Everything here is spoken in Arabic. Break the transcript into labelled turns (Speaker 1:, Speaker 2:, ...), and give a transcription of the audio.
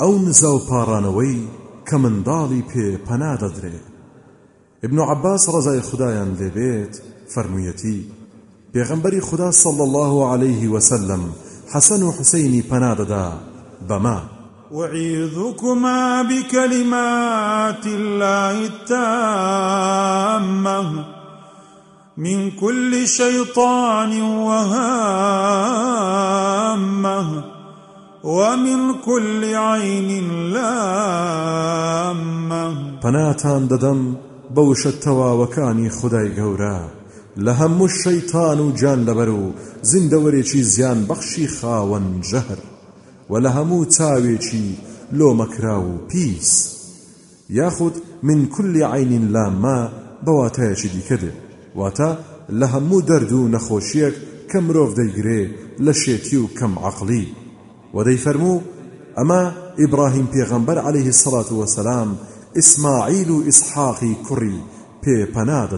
Speaker 1: ئەو نزا و پاڕانەوەی کە منداڵی پێ پەنا ابن عباس ڕزای خدایان لێبێت فەرموویەتی پێغەمبەری خدا صلى الله عليه وسلم حسن و حسيني پەنا بما
Speaker 2: أعيذكما بكلمات الله التامة من كل شيطان وهامة ومن كل عين لامة.
Speaker 1: پناتان ددم بوشت تواوكاني خدای گەورە لە هەموو شەیتان و جان لەبەر و زیندەوەرێکی زیان بەخشی خاوەن ژەهر و لە هەموو چاوێکی لۆمەکرا و پیس یاخود من كل عین لامە بەواتایەکی دیکە دێ واتە لە هەموو دەرد و نەخۆشیەک کە مرۆڤ دەیگرێ لە شێتی و کەم عقلی و دەیفەرموو ئەمە ئیبراهیم پێغەمبەر عليه الصلاة والسلام ئیسماعیل و ئیسحاقی کوڕی پێپەنا